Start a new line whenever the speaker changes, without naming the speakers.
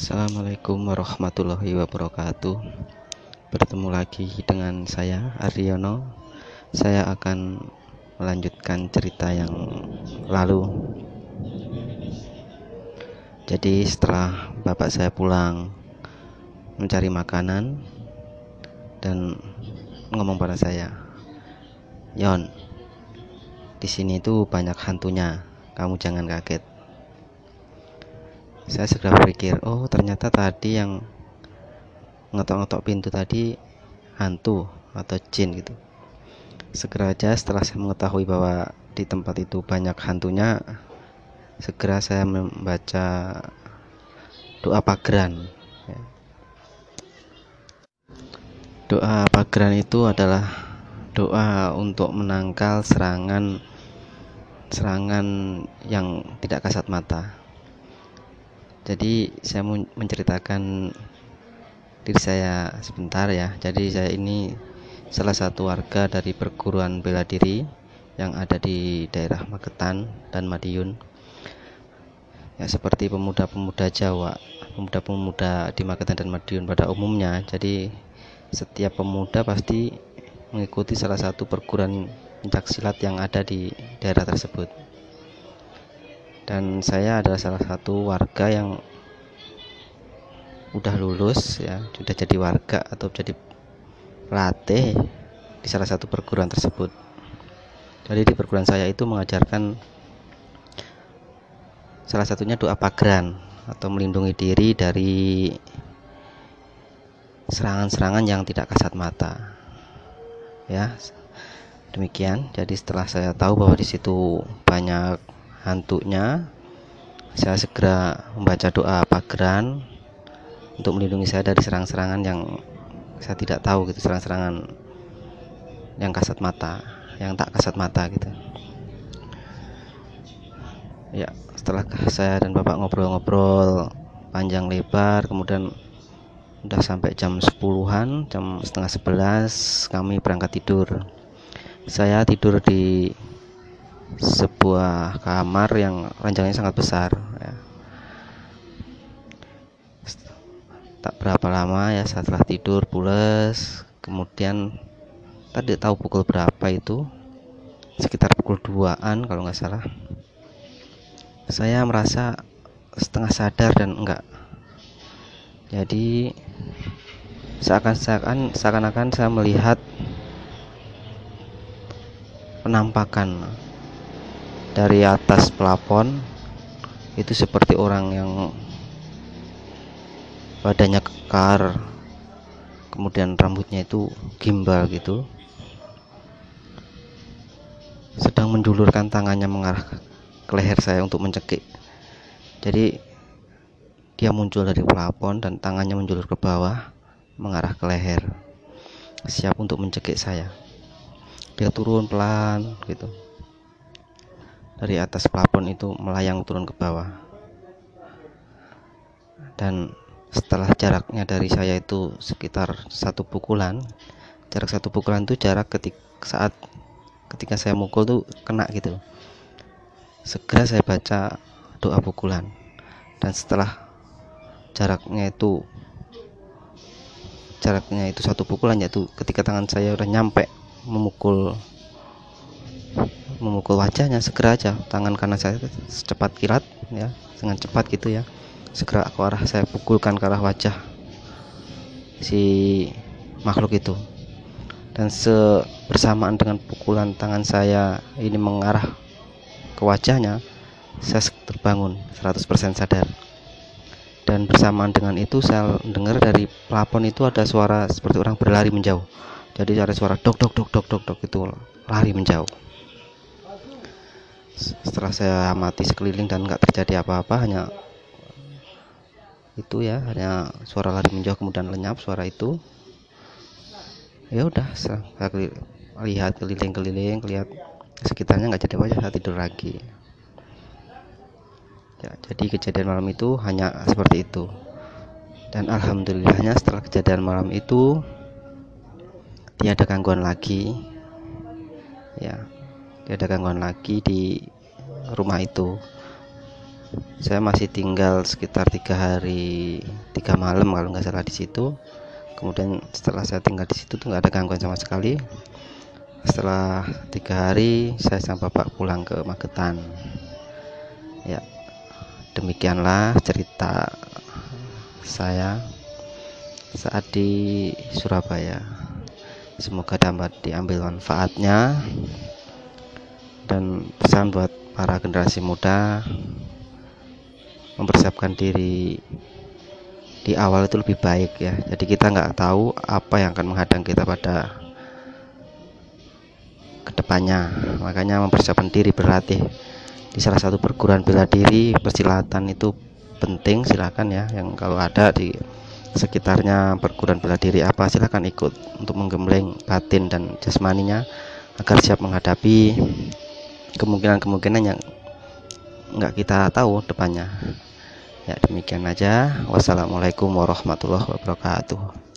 Assalamualaikum warahmatullahi wabarakatuh. Bertemu lagi dengan saya Aryono Saya akan melanjutkan cerita yang lalu. Jadi setelah bapak saya pulang Mencari makanan Dan ngomong pada saya Yon di sini itu banyak hantunya. Kamu jangan kaget saya segera berpikir oh ternyata tadi yang ngetok-ngetok pintu tadi hantu atau jin gitu segera aja setelah saya mengetahui bahwa di tempat itu banyak hantunya segera saya membaca doa pageran ya. doa pageran itu adalah doa untuk menangkal serangan serangan yang tidak kasat mata jadi saya menceritakan diri saya sebentar ya. Jadi saya ini salah satu warga dari perguruan bela diri yang ada di daerah Magetan dan Madiun. Ya seperti pemuda-pemuda Jawa pemuda-pemuda di Magetan dan Madiun pada umumnya. Jadi setiap pemuda pasti mengikuti salah satu perguruan silat yang ada di daerah tersebut dan saya adalah salah satu warga yang udah lulus ya. Sudah jadi warga atau jadi pelatih di salah satu perguruan tersebut. Jadi di perguruan saya itu mengajarkan salah satunya doa pageran atau melindungi diri dari serangan-serangan yang tidak kasat mata. Ya demikian. Jadi setelah saya tahu bahwa di situ banyak hantunya. Saya segera membaca doa pageran untuk melindungi saya dari serang-serangan yang saya tidak tahu gitu serang-serangan yang kasat mata yang tak kasat mata gitu. Ya setelah saya dan bapak ngobrol-ngobrol panjang lebar kemudian udah sampai jam 10-an jam setengah 11 kami berangkat tidur. Saya tidur di sebuah kamar yang ranjangnya sangat besar ya. tak berapa lama ya setelah tidur pulas. Kemudian tadi tahu pukul berapa itu. Sekitar pukul 2an kalau nggak salah. Saya merasa setengah sadar dan enggak. Jadi seakan-akan seakan-akan saya melihat penampakan dari atas plafon itu seperti orang yang badannya kekar kemudian rambutnya itu gimbal gitu sedang menjulurkan tangannya mengarah ke leher saya untuk mencekik. Jadi dia muncul dari plafon dan tangannya menjulur ke bawah mengarah ke leher siap untuk mencekik saya. Dia turun pelan gitu dari atas plafon itu melayang turun ke bawah. Dan setelah jaraknya dari saya itu sekitar satu pukulan jarak satu pukulan itu jarak ketik saat ketika saya mukul tuh kena gitu. Segera saya baca doa pukulan. Dan setelah jaraknya itu jaraknya itu satu pukulan yaitu ketika tangan saya udah nyampe memukul memukul wajahnya segera aja. Tangan kanan saya secepat kilat ya dengan cepat gitu ya. Segera ke arah saya pukulkan ke arah wajah si makhluk itu. Dan sebersamaan dengan pukulan tangan saya ini mengarah ke wajahnya saya terbangun 100% sadar. Dan bersamaan dengan itu saya dengar dari plafon itu ada suara seperti orang berlari menjauh. Jadi ada suara dok dok dok dok dok dok itu lari menjauh setelah saya amati sekeliling dan nggak terjadi apa-apa hanya itu ya hanya suara lari menjauh kemudian lenyap suara itu. Ya udah saya lihat keliling-keliling lihat sekitarnya nggak jadi apa saya tidur lagi. Ya jadi kejadian malam itu hanya seperti itu. Dan alhamdulillahnya setelah kejadian malam itu tiada gangguan lagi. Ya ada gangguan lagi di rumah itu. Saya masih tinggal sekitar tiga hari tiga malam kalau nggak salah di situ. Kemudian setelah saya tinggal di situ tuh nggak ada gangguan sama sekali. Setelah tiga hari saya sama bapak pulang ke Magetan. Ya demikianlah cerita saya saat di Surabaya. Semoga dapat diambil manfaatnya dan pesan buat para generasi muda mempersiapkan diri di awal itu lebih baik ya. Jadi kita nggak tahu apa yang akan menghadang kita pada ke depannya. Makanya mempersiapkan diri berlatih di salah satu perguruan bela diri persilatan itu penting silahkan ya. Yang kalau ada di sekitarnya perguruan bela diri apa silahkan ikut untuk menggembleng batin dan jasmaninya agar siap menghadapi kemungkinan-kemungkinan yang nggak kita tahu depannya. Ya demikian aja. Wassalamualaikum warahmatullahi wabarakatuh